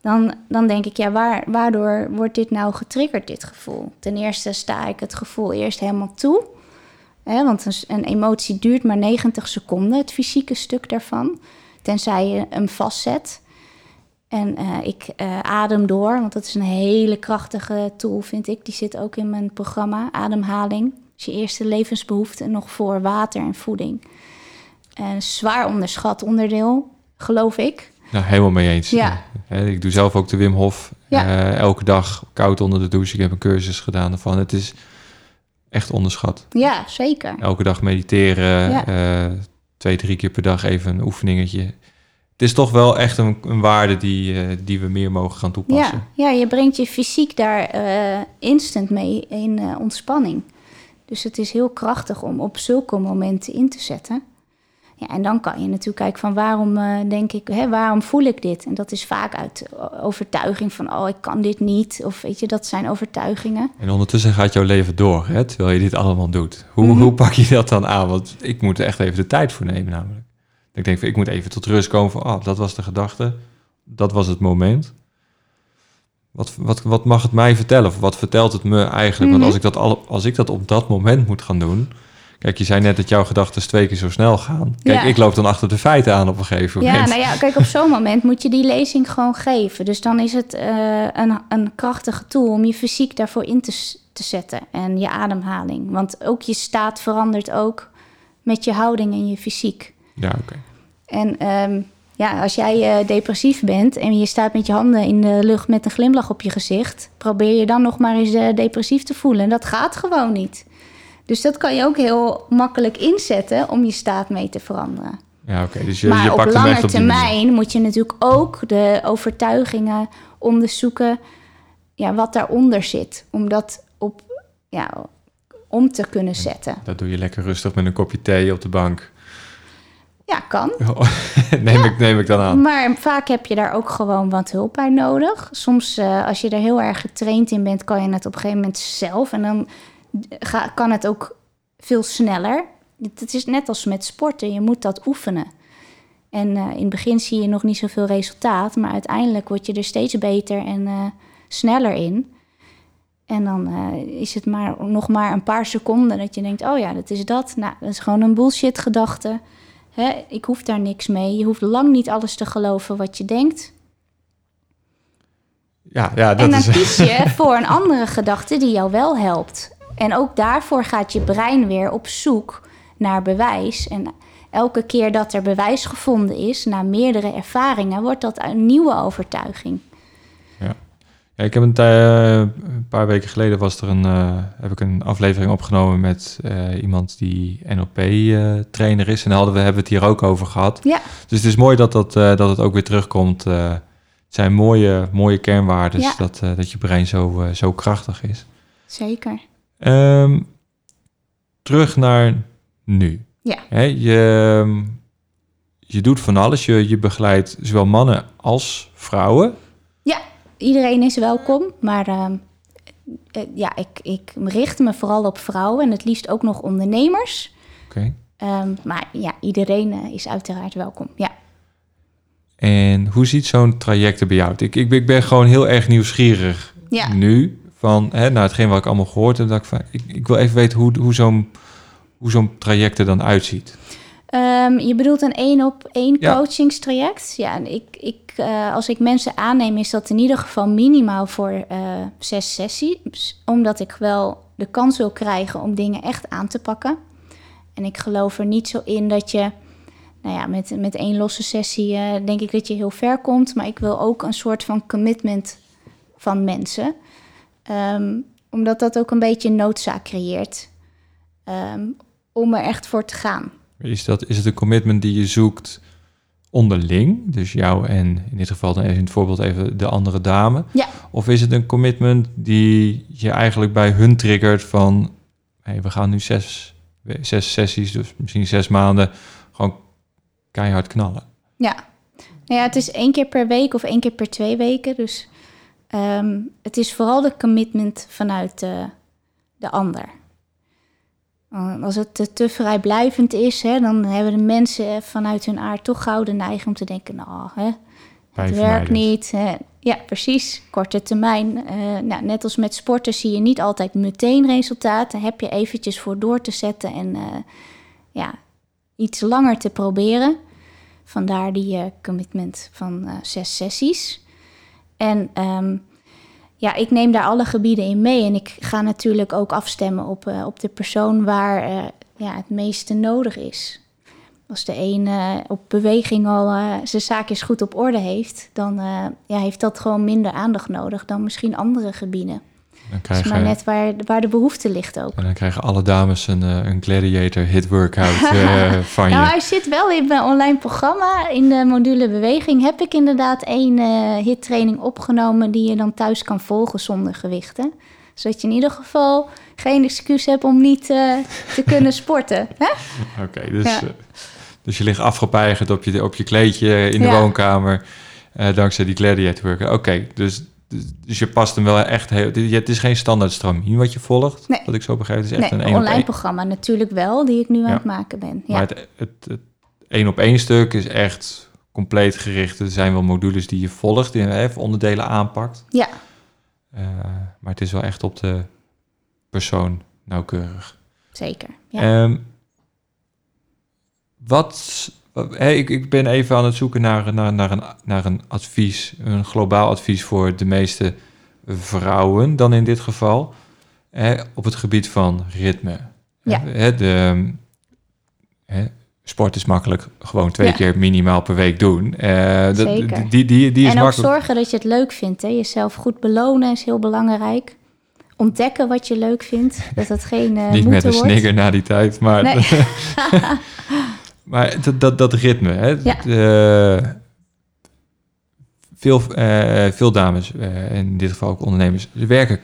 dan, dan denk ik, ja, waar, waardoor wordt dit nou getriggerd, dit gevoel? Ten eerste sta ik het gevoel eerst helemaal toe. Hè, want een, een emotie duurt maar 90 seconden, het fysieke stuk daarvan. Tenzij je hem vastzet. En eh, ik eh, adem door, want dat is een hele krachtige tool, vind ik. Die zit ook in mijn programma, ademhaling. is je eerste levensbehoefte nog voor water en voeding. Een zwaar onderschat onderdeel, geloof ik. Nou, helemaal mee eens. Ja. Ik doe zelf ook de Wim Hof. Ja. Eh, elke dag koud onder de douche. Ik heb een cursus gedaan ervan. Het is echt onderschat. Ja, zeker. Elke dag mediteren. Ja. eh, twee, drie keer per dag even een oefeningetje. Het is toch wel echt een, een waarde die, eh, die we meer mogen gaan toepassen. Ja, ja, je brengt je fysiek daar instant mee in ontspanning. Dus het is heel krachtig om op zulke momenten in te zetten. Ja, en dan kan je natuurlijk kijken van waarom eh, denk ik, hè, waarom voel ik dit? En dat is vaak uit overtuiging van, oh, ik kan dit niet. Of weet je, dat zijn overtuigingen. En ondertussen gaat jouw leven door, hè, terwijl je dit allemaal doet. Hoe, Mhm. hoe pak je dat dan aan? Want ik moet er echt even de tijd voor nemen namelijk. Ik denk, van, ik moet even tot rust komen van, oh, dat was de gedachte. Dat was het moment. wat, wat, wat mag het mij vertellen? Of wat vertelt het me eigenlijk? Want Mhm. als ik, dat al, als ik dat op dat moment moet gaan doen... Kijk, je zei net dat jouw gedachten twee keer zo snel gaan. Kijk, Ja. ik loop dan achter de feiten aan op een gegeven Ja, moment. nou ja, kijk, op zo'n moment moet je die lezing gewoon geven. Dus dan is het eh, een, een krachtige tool om je fysiek daarvoor in te, te zetten. En je ademhaling. Want ook je staat verandert ook met je houding en je fysiek. Ja, oké. En ehm, ja, als jij eh, depressief bent en je staat met je handen in de lucht met een glimlach op je gezicht, probeer je dan nog maar eens eh, depressief te voelen. En dat gaat gewoon niet. Dus dat kan je ook heel makkelijk inzetten om je staat mee te veranderen. Ja, oké. Dus je, maar je pakt lange op manier. termijn moet je natuurlijk ook de overtuigingen onderzoeken ja, wat daaronder zit. Om dat op, ja, om te kunnen zetten. Dat doe je lekker rustig met een kopje thee op de bank. Ja, kan. neem, ik, neem ik dan aan. Maar vaak heb je daar ook gewoon wat hulp bij nodig. Soms, eh, als je er heel erg getraind in bent, kan je het op een gegeven moment zelf. En dan ga, kan het ook veel sneller. Het is net als met sporten, je moet dat oefenen. En eh, in het begin zie je nog niet zoveel resultaat, maar uiteindelijk word je er steeds beter en eh, sneller in. En dan eh, is het maar, nog maar een paar seconden dat je denkt: oh ja, dat is dat. Nou, dat is gewoon een bullshit gedachte. Hè, ik hoef daar niks mee. Je hoeft lang niet alles te geloven wat je denkt. Ja, ja en dat dan is... kies je voor een andere gedachte die jou wel helpt. En ook daarvoor gaat je brein weer op zoek naar bewijs. En elke keer dat er bewijs gevonden is, na meerdere ervaringen, wordt dat een nieuwe overtuiging. Ja, ik heb een, tij- een paar weken geleden was er een, eh, heb ik een aflevering opgenomen met eh, iemand die NLP-trainer is. En daar hadden we, hebben we het hier ook over gehad. Ja. Dus het is mooi dat, dat, eh, dat het ook weer terugkomt. Eh, het zijn mooie, mooie kernwaarden Ja. dat, eh, dat je brein zo, eh, zo krachtig is. Zeker. Ehm, terug naar nu. Ja. Je, ehm, je doet van alles. Je, je begeleidt zowel mannen als vrouwen. Iedereen is welkom, maar ehm, eh, ja, ik, ik richt me vooral op vrouwen en het liefst ook nog ondernemers. Oké. Maar ja, iedereen eh, is uiteraard welkom. Ja. En hoe ziet zo'n traject er bij jou uit? Ik, ik, ik ben gewoon heel erg nieuwsgierig Ja. nu. Van, hè, nou, hetgeen wat ik allemaal gehoord heb. Dat ik, van, ik, ik wil even weten hoe, hoe zo'n hoe zo'n traject er dan uitziet. Ehm, je bedoelt een één op één Ja. coachingstraject? Ja, en ik, ik, eh, als ik mensen aanneem, is dat in ieder geval minimaal voor eh, zes sessies. Omdat ik wel de kans wil krijgen om dingen echt aan te pakken. En ik geloof er niet zo in dat je, nou ja, met, met één losse sessie eh, denk ik dat je heel ver komt. Maar ik wil ook een soort van commitment van mensen. Ehm, omdat dat ook een beetje noodzaak creëert ehm, om er echt voor te gaan. Is, dat, is het een commitment die je zoekt onderling? Dus jou en in dit geval dan even in het voorbeeld even de andere dame. Ja. Of is het een commitment die je eigenlijk bij hun triggert van... Hey, we gaan nu zes, zes sessies, dus misschien zes maanden... gewoon keihard knallen. Ja. Nou ja, het is één keer per week of één keer per twee weken. Dus ehm, het is vooral de commitment vanuit de, de ander. Uh, Als het te, te vrijblijvend is, hè, dan hebben de mensen vanuit hun aard toch gauw de neiging om te denken: nou, hè, het werkt niet. Hè. Ja, precies. Korte termijn. Eh, nou, net als met sporten zie je niet altijd meteen resultaat. Daar heb je eventjes voor door te zetten en eh, ja, iets langer te proberen. Vandaar die eh, commitment van eh, zes sessies. En ehm, ja, ik neem daar alle gebieden in mee. En ik ga natuurlijk ook afstemmen op, eh, op de persoon waar eh, ja, het meeste nodig is. Als de een eh, op beweging al zijn zaakjes goed op orde heeft, dan ja, heeft dat gewoon minder aandacht nodig dan misschien andere gebieden. Dan maar net waar, waar de behoefte ligt ook. en dan krijgen alle dames een, eh, een gladiator hit workout eh, van je. Nou, hij zit wel in mijn online programma. In de module beweging heb ik inderdaad één eh hittraining opgenomen die je dan thuis kan volgen zonder gewichten. Zodat je in ieder geval geen excuus hebt om niet te kunnen sporten. Hè? Oké, dus, Ja. dus je ligt afgepeigerd op je, op je kleedje in de Ja. woonkamer. dankzij die gladiator workout. Oké, dus, dus je past hem wel echt heel... Het is geen standaard stramien wat je volgt, Nee. wat ik zo begrijp. Het is echt Nee, een online programma natuurlijk wel, die ik nu aan het maken ben. Ja. Maar het, het, één op één stuk is echt compleet gericht. Er zijn wel modules die je volgt, die je even onderdelen aanpakt. Ja. Eh, maar het is wel echt op de persoon nauwkeurig. Zeker. Ja. Ehm, wat, ik, ik ben even aan het zoeken naar, naar, naar, een, naar een advies, een globaal advies voor de meeste vrouwen dan in dit geval, hè, op het gebied van ritme. Ja. Hè, de, hè, sport is makkelijk, gewoon twee Ja. keer minimaal per week doen. Eh, dat- Zeker. Die, die, die is en ook makkelijk. zorgen dat je het leuk vindt. Hè? Jezelf goed belonen is heel belangrijk. Ontdekken wat je leuk vindt. Dat het geen eh Niet met een wordt. snigger na die tijd, maar, Nee. maar dat, dat, dat ritme. Hè? Ja. De- veel, eh, veel dames, eh, in dit geval ook ondernemers, ze werken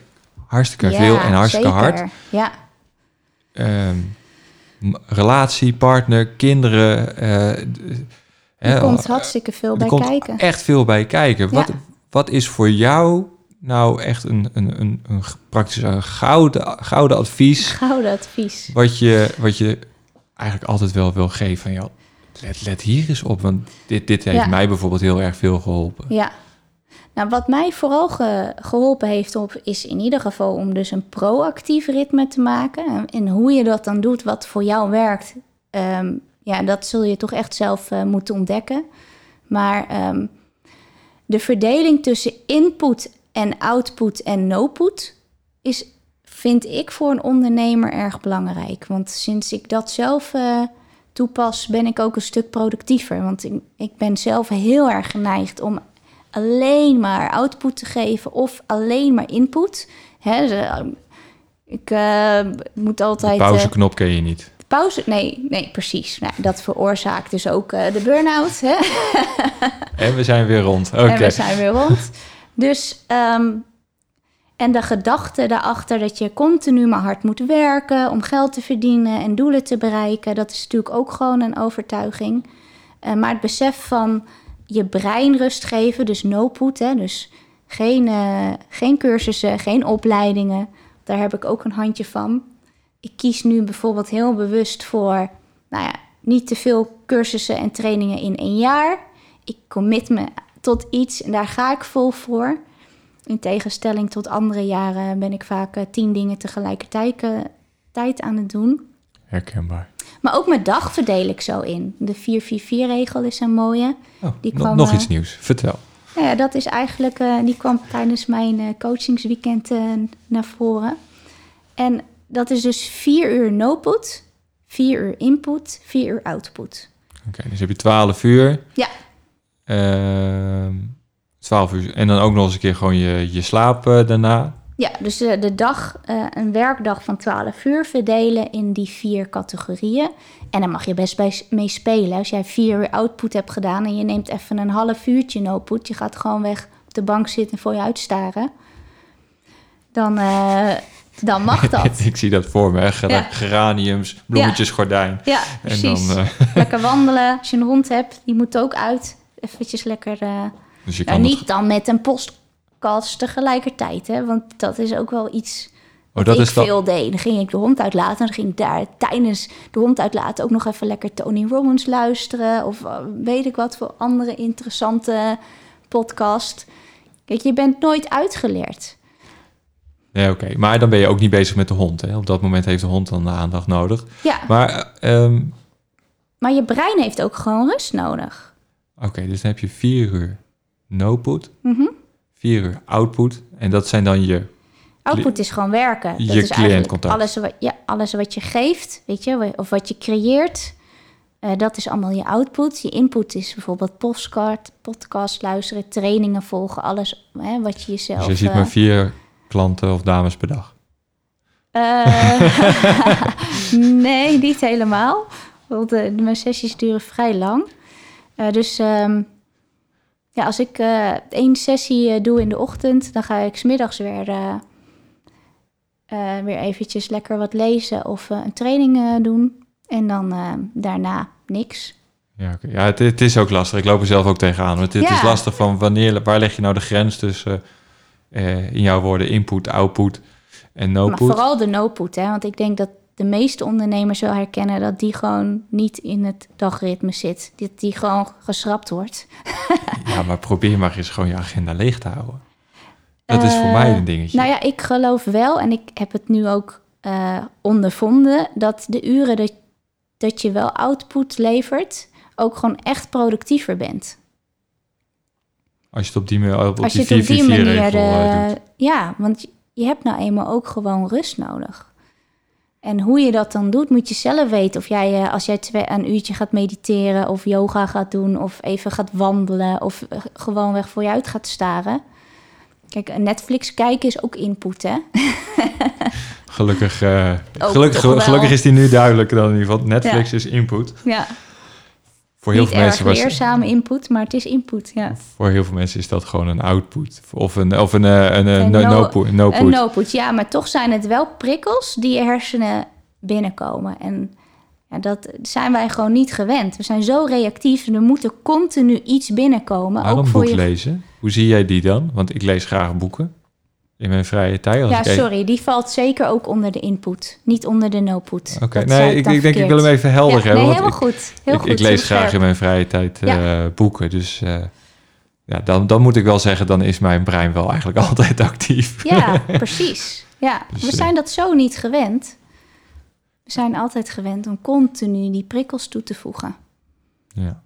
hartstikke Ja, veel en hartstikke zeker. hard. Ja, Ehm, m- relatie, partner, kinderen. eh, er komt hartstikke veel er bij komt kijken. echt veel bij kijken. Ja. Wat, wat is voor jou nou echt een, een, een, een praktisch een gouden, gouden advies... Gouden advies. wat je, wat je eigenlijk altijd wel wil geven van... Joh, let, let hier eens op, want dit, dit heeft Ja. mij bijvoorbeeld heel erg veel geholpen. Ja. Nou, wat mij vooral ge- geholpen heeft op, is in ieder geval om dus een proactief ritme te maken. En, en hoe je dat dan doet, wat voor jou werkt, ehm, ja, dat zul je toch echt zelf eh, moeten ontdekken. Maar ehm, de verdeling tussen input en output en no-put is, vind ik voor een ondernemer erg belangrijk. Want sinds ik dat zelf eh, toepas, ben ik ook een stuk productiever. Want ik, ik ben zelf heel erg geneigd om alleen maar output te geven of alleen maar input. Hè, ze- ik eh, moet De altijd... eh, pauzeknop ken je niet. pauze? Nee, nee, precies. Nou, dat veroorzaakt dus ook de burn-out. Hè? En we zijn weer rond. Oké. En we zijn weer rond. Dus, ehm, en de gedachte daarachter dat je continu maar hard moet werken om geld te verdienen en doelen te bereiken, dat is natuurlijk ook gewoon een overtuiging. Eh, maar het besef van je brein rust geven, dus no-put, dus geen, eh, geen cursussen, geen opleidingen, daar heb ik ook een handje van. Ik kies nu bijvoorbeeld heel bewust voor, nou ja, niet te veel cursussen en trainingen in één jaar. Ik commit me tot iets en daar ga ik vol voor. In tegenstelling tot andere jaren ben ik vaak eh, tien dingen tegelijkertijd eh, tijd aan het doen. Herkenbaar. Maar ook mijn dag verdeel ik zo in. De 4-4-4-regel is een mooie. Oh, Die nog- kwam, nog eh, iets nieuws. Vertel. Nou ja, dat is eigenlijk, die kwam tijdens mijn eh, coachingsweekend naar voren. En dat is dus vier uur no-put, vier uur input, vier uur output. Oké, dus heb je 12 uur. Ja. Ehm 12 uur. En dan ook nog eens een keer gewoon je, je slaap eh, daarna. Ja, dus eh, de dag, eh, een werkdag van 12 uur verdelen in die vier categorieën. En dan mag je best bij, mee spelen. Als jij vier uur output hebt gedaan en je neemt even een half uurtje no-put, je gaat gewoon weg op de bank zitten en voor je uitstaren. Dan, dan mag dat. ik zie dat voor me. hè. Ja. Geraniums, bloemetjes, gordijn. Ja, En precies. dan, eh, Lekker wandelen. Als je een hond hebt, die moet ook uit. Eventjes lekker... dus je nou, het- niet dan met een podcast tegelijkertijd, hè. Want dat is ook wel iets Oh, dat ik is veel deed. Dan ging ik de hond uitlaten. En dan ging ik daar tijdens de hond uitlaten ook nog even lekker Tony Robbins luisteren. Of eh, weet ik wat voor andere interessante podcast. Kijk, je bent nooit uitgeleerd. Nee, oké. Maar dan ben je ook niet bezig met de hond. Hè? Op dat moment heeft de hond dan de aandacht nodig. Ja, Maar, eh, ehm, maar je brein heeft ook gewoon rust nodig. oké, dus dan heb je vier uur no-put, Mhm. vier uur output. En dat zijn dan je... Output is gewoon werken. Je dat is cliëntcontact. alles wat, ja, alles wat je geeft, weet je, of wat je creëert. eh, dat is allemaal je output. Je input is bijvoorbeeld postcard, podcast luisteren, trainingen volgen, alles hè, wat je jezelf. Dus je ziet eh, maar vier klanten of dames per dag. eh, nee, niet helemaal. Want mijn sessies duren vrij lang. Dus ehm, ja, als ik eh, één sessie eh, doe in de ochtend, dan ga ik smiddags weer, eh, weer eventjes lekker wat lezen of een training doen. En dan daarna niks. Ja, ja het, het is ook lastig. Ik loop er zelf ook tegenaan. Het, het Ja. is lastig van wanneer, waar leg je nou de grens tussen, in jouw woorden, input, output en Maar no-put? vooral de no-put, hè? want ik denk dat de meeste ondernemers wel herkennen dat die gewoon niet in het dagritme zit. Dat die gewoon geschrapt wordt. Ja, maar probeer maar eens gewoon je agenda leeg te houden. Dat is voor Eh, mij een dingetje. Nou ja, ik geloof wel, en ik heb het nu ook eh, ondervonden, dat de uren dat, dat je wel output levert, ook gewoon echt productiever bent. Als je het op die, ma- op Als je het op die 4-4-4 manier. regel eh, ja, want je hebt nou eenmaal ook gewoon rust nodig. En hoe je dat dan doet, moet je zelf weten. Of jij, eh, als jij twee, een uurtje gaat mediteren, of yoga gaat doen, of even gaat wandelen, of eh, gewoonweg voor je uit gaat staren. Kijk, een Netflix kijken is ook input, hè? Gelukkig, eh, gelukkig, gelukkig is die nu duidelijk dan in ieder geval. Netflix Ja. is input. Ja, Voor heel, niet veel erg mensen was, leerzame input, maar het is input, ja. voor heel veel mensen is dat gewoon een output. Of een, of een, eh, een, eh, Een no, no- no, put- no put. ja, maar toch zijn het wel prikkels die je hersenen binnenkomen. En ja, dat zijn wij gewoon niet gewend. We zijn zo reactief, er moet er continu iets binnenkomen. Waarom ook voor boek je... lezen? Hoe zie jij die dan? Want ik lees graag boeken. In mijn vrije tijd. Als Ja, ik even- sorry, die valt zeker ook onder de input, niet onder de no-put. Oké, nee, ik, ik denk ik wil hem even helder ja, hebben. Nee, helemaal goed. Heel ik, goed. ik lees graag scherp. in mijn vrije tijd eh, boeken. Dus eh, ja, dan, dan moet ik wel zeggen, dan is mijn brein wel eigenlijk altijd actief. Ja, precies. Ja, Dus, we eh, zijn dat zo niet gewend. We zijn altijd gewend om continu die prikkels toe te voegen. Ja.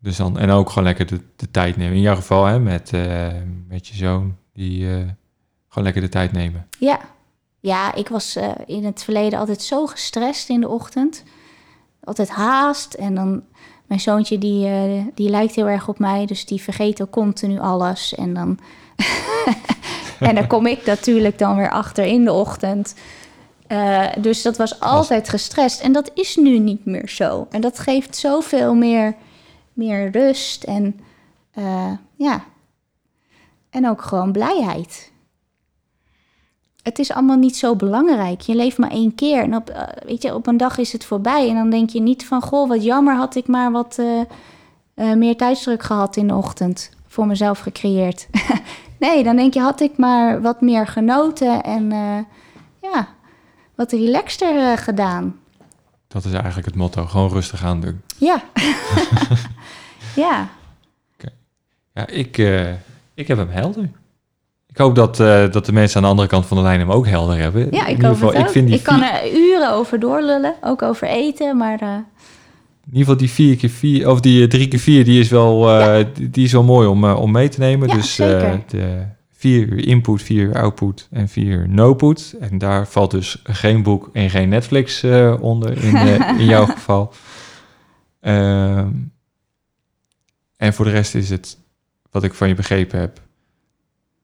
Dus dan, en ook gewoon lekker de, de tijd nemen. In jouw geval hè, met, eh, met je zoon, die eh, gewoon lekker de tijd nemen. Ja, ja ik was eh, in het verleden altijd zo gestrest in de ochtend. Altijd haast. En dan mijn zoontje, die, eh, die lijkt heel erg op mij. Dus die vergeet ook continu alles. En dan, en dan kom ik natuurlijk dan weer achter in de ochtend. Dus dat was altijd gestrest. En dat is nu niet meer zo. En dat geeft zoveel meer, meer rust. En ja. En ook gewoon blijheid het is allemaal niet zo belangrijk. Je leeft maar één keer. En op, eh, weet je, op een dag is het voorbij. En dan denk je niet van... Goh, wat jammer had ik maar wat eh, eh, meer tijdsdruk gehad in de ochtend. Voor mezelf gecreëerd. nee, dan denk je... Had ik maar wat meer genoten. En ja, wat relaxter gedaan. Dat is eigenlijk het motto. Gewoon rustig aan doen. Ja. ja. Ja, ik, ik heb hem helder. Ik hoop dat, eh, dat de mensen aan de andere kant van de lijn hem ook helder hebben. Ja, In ik hoop geval, het ook. Ik vind die ik kan er uren over doorlullen. Ook over eten. Maar eh, In ieder geval die 4 keer 4 of die 3 keer 4 die is wel, eh, die, die is wel mooi om, eh, om mee te nemen. Ja, dus eh, de 4 uur input, 4 uur output en 4 uur no-put. En daar valt dus geen boek en geen Netflix eh, onder in, eh, in jouw geval. Ehm, en voor de rest is het, wat ik van je begrepen heb,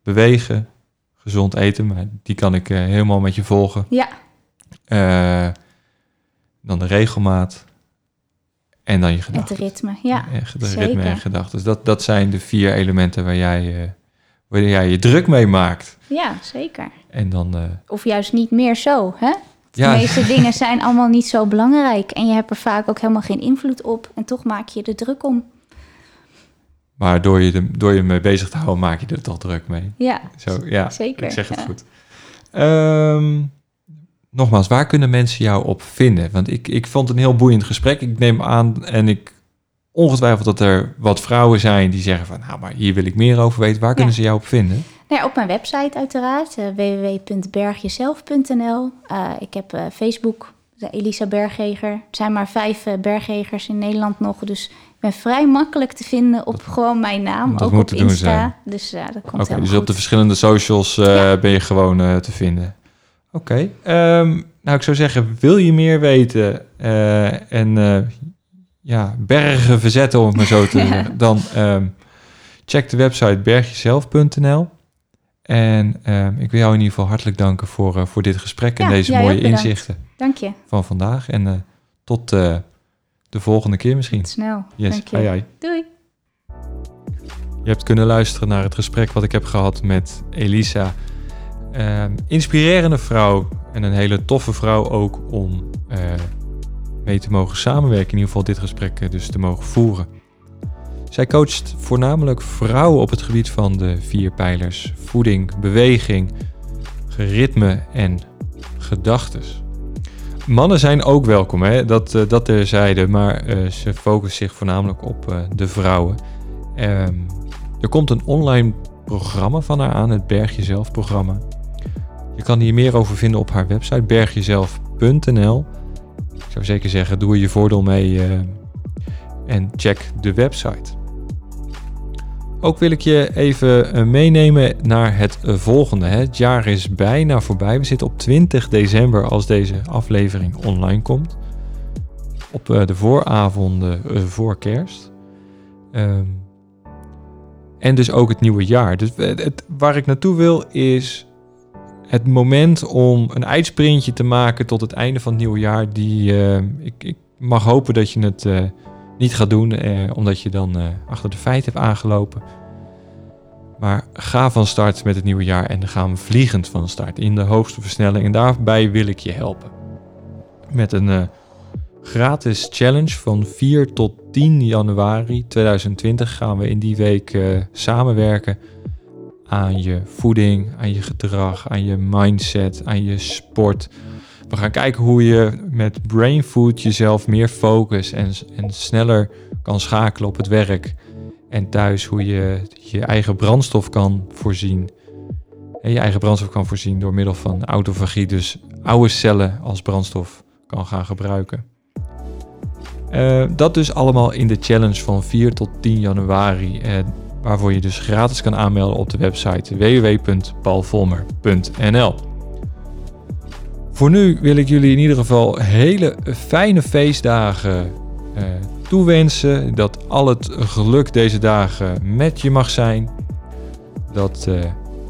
bewegen, gezond eten. Maar die kan ik eh, helemaal met je volgen. ja, Eh, dan de regelmaat. En dan je het gedachten. ritme. Ja, Echt de ritme en gedachten. Dus dat, dat zijn de vier elementen waar jij, eh, waar jij je druk mee maakt. ja zeker. En dan, Of juist niet meer zo, hè? De ja, meeste dingen zijn allemaal niet zo belangrijk. En je hebt er vaak ook helemaal geen invloed op. En toch maak je er druk om. Maar door je, de, door je mee bezig te houden, maak je er toch druk mee. Ja, Zo, ja, zeker. ik zeg het ja. goed. Ehm, nogmaals, waar kunnen mensen jou op vinden? Want ik, ik vond het een heel boeiend gesprek. Ik neem aan en ik ongetwijfeld dat er wat vrouwen zijn die zeggen van... nou, maar hier wil ik meer over weten. Waar kunnen ze jou op vinden? Nou ja, op mijn website uiteraard. eh, www.bergjezelf.nl Eh, Ik heb eh, Facebook, de Elisa Bergeger. Er zijn maar vijf berggegers in Nederland nog. Dus ben vrij makkelijk te vinden op gewoon mijn naam. dat ook op Insta. zijn. Dus ja, dat komt helemaal dus goed. op de verschillende socials eh, Ja. ben je gewoon eh, te vinden. Oké. ehm, nou, ik zou zeggen, wil je meer weten eh, en ja, bergen verzetten, om het maar zo te Ja. zeggen, dan ehm, check de website bergjezelf.nl. En ehm, ik wil jou in ieder geval hartelijk danken voor, voor dit gesprek en Ja, deze mooie inzichten Dank je. van vandaag. En tot de volgende keer misschien. Tot snel. Yes, Dank je. ai, ai. Doei. Je hebt kunnen luisteren naar het gesprek wat ik heb gehad met Elisa. Ehm, inspirerende vrouw en een hele toffe vrouw ook om eh, mee te mogen samenwerken. In ieder geval dit gesprek eh, dus te mogen voeren. Zij coacht voornamelijk vrouwen op het gebied van de vier pijlers: voeding, beweging, ritme en gedachtes. Mannen zijn ook welkom, hè? Dat, eh, dat terzijde, maar eh, ze focussen zich voornamelijk op eh, de vrouwen. Ehm, er komt een online programma van haar aan, het Berg Jezelf programma. Je kan hier meer over vinden op haar website bergjezelf.nl. Ik zou zeker zeggen, doe er je voordeel mee en check de website. Ook wil ik je even eh, meenemen naar het eh, volgende. Het jaar is bijna voorbij. We zitten op 20 december als deze aflevering online komt. Op de vooravonden voor kerst. Ehm, en dus ook het nieuwe jaar. Dus het, waar ik naartoe wil is het moment om een uitsprintje te maken tot het einde van het nieuwe jaar. Die, ik, ik, mag hopen dat je het niet gaat doen, uh, omdat je dan achter de feiten hebt aangelopen. Maar ga van start met het nieuwe jaar en dan gaan we vliegend van start in de hoogste versnelling. En daarbij wil ik je helpen. Met een gratis challenge van 4 tot 10 januari 2020 gaan we in die week samenwerken aan je voeding, aan je gedrag, aan je mindset, aan je sport. We gaan kijken hoe je met brain food jezelf meer focus en, en sneller kan schakelen op het werk. En thuis hoe je je eigen brandstof kan voorzien. En je eigen brandstof kan voorzien door middel van autofagie, dus oude cellen als brandstof kan gaan gebruiken. Uh, dat dus allemaal in de challenge van 4 tot 10 januari. Uh, waarvoor je dus gratis kan aanmelden op de website www.paulvolmer.nl. Voor nu wil ik jullie in ieder geval hele fijne feestdagen uh, toewensen. Dat al het geluk deze dagen met je mag zijn. Dat uh,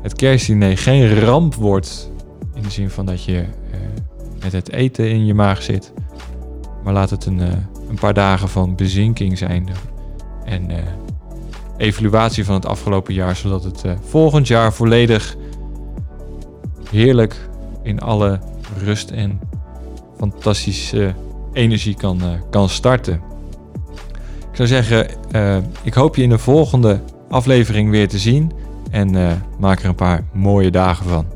het kerstdiner geen ramp wordt. In de zin van dat je uh, met het eten in je maag zit. Maar laat het een, een paar dagen van bezinking zijn. En evaluatie van het afgelopen jaar, zodat het volgend jaar volledig heerlijk in alle rust en fantastische energie kan, uh, kan starten. Ik zou zeggen, uh, ik hoop je in de volgende aflevering weer te zien en maak er een paar mooie dagen van.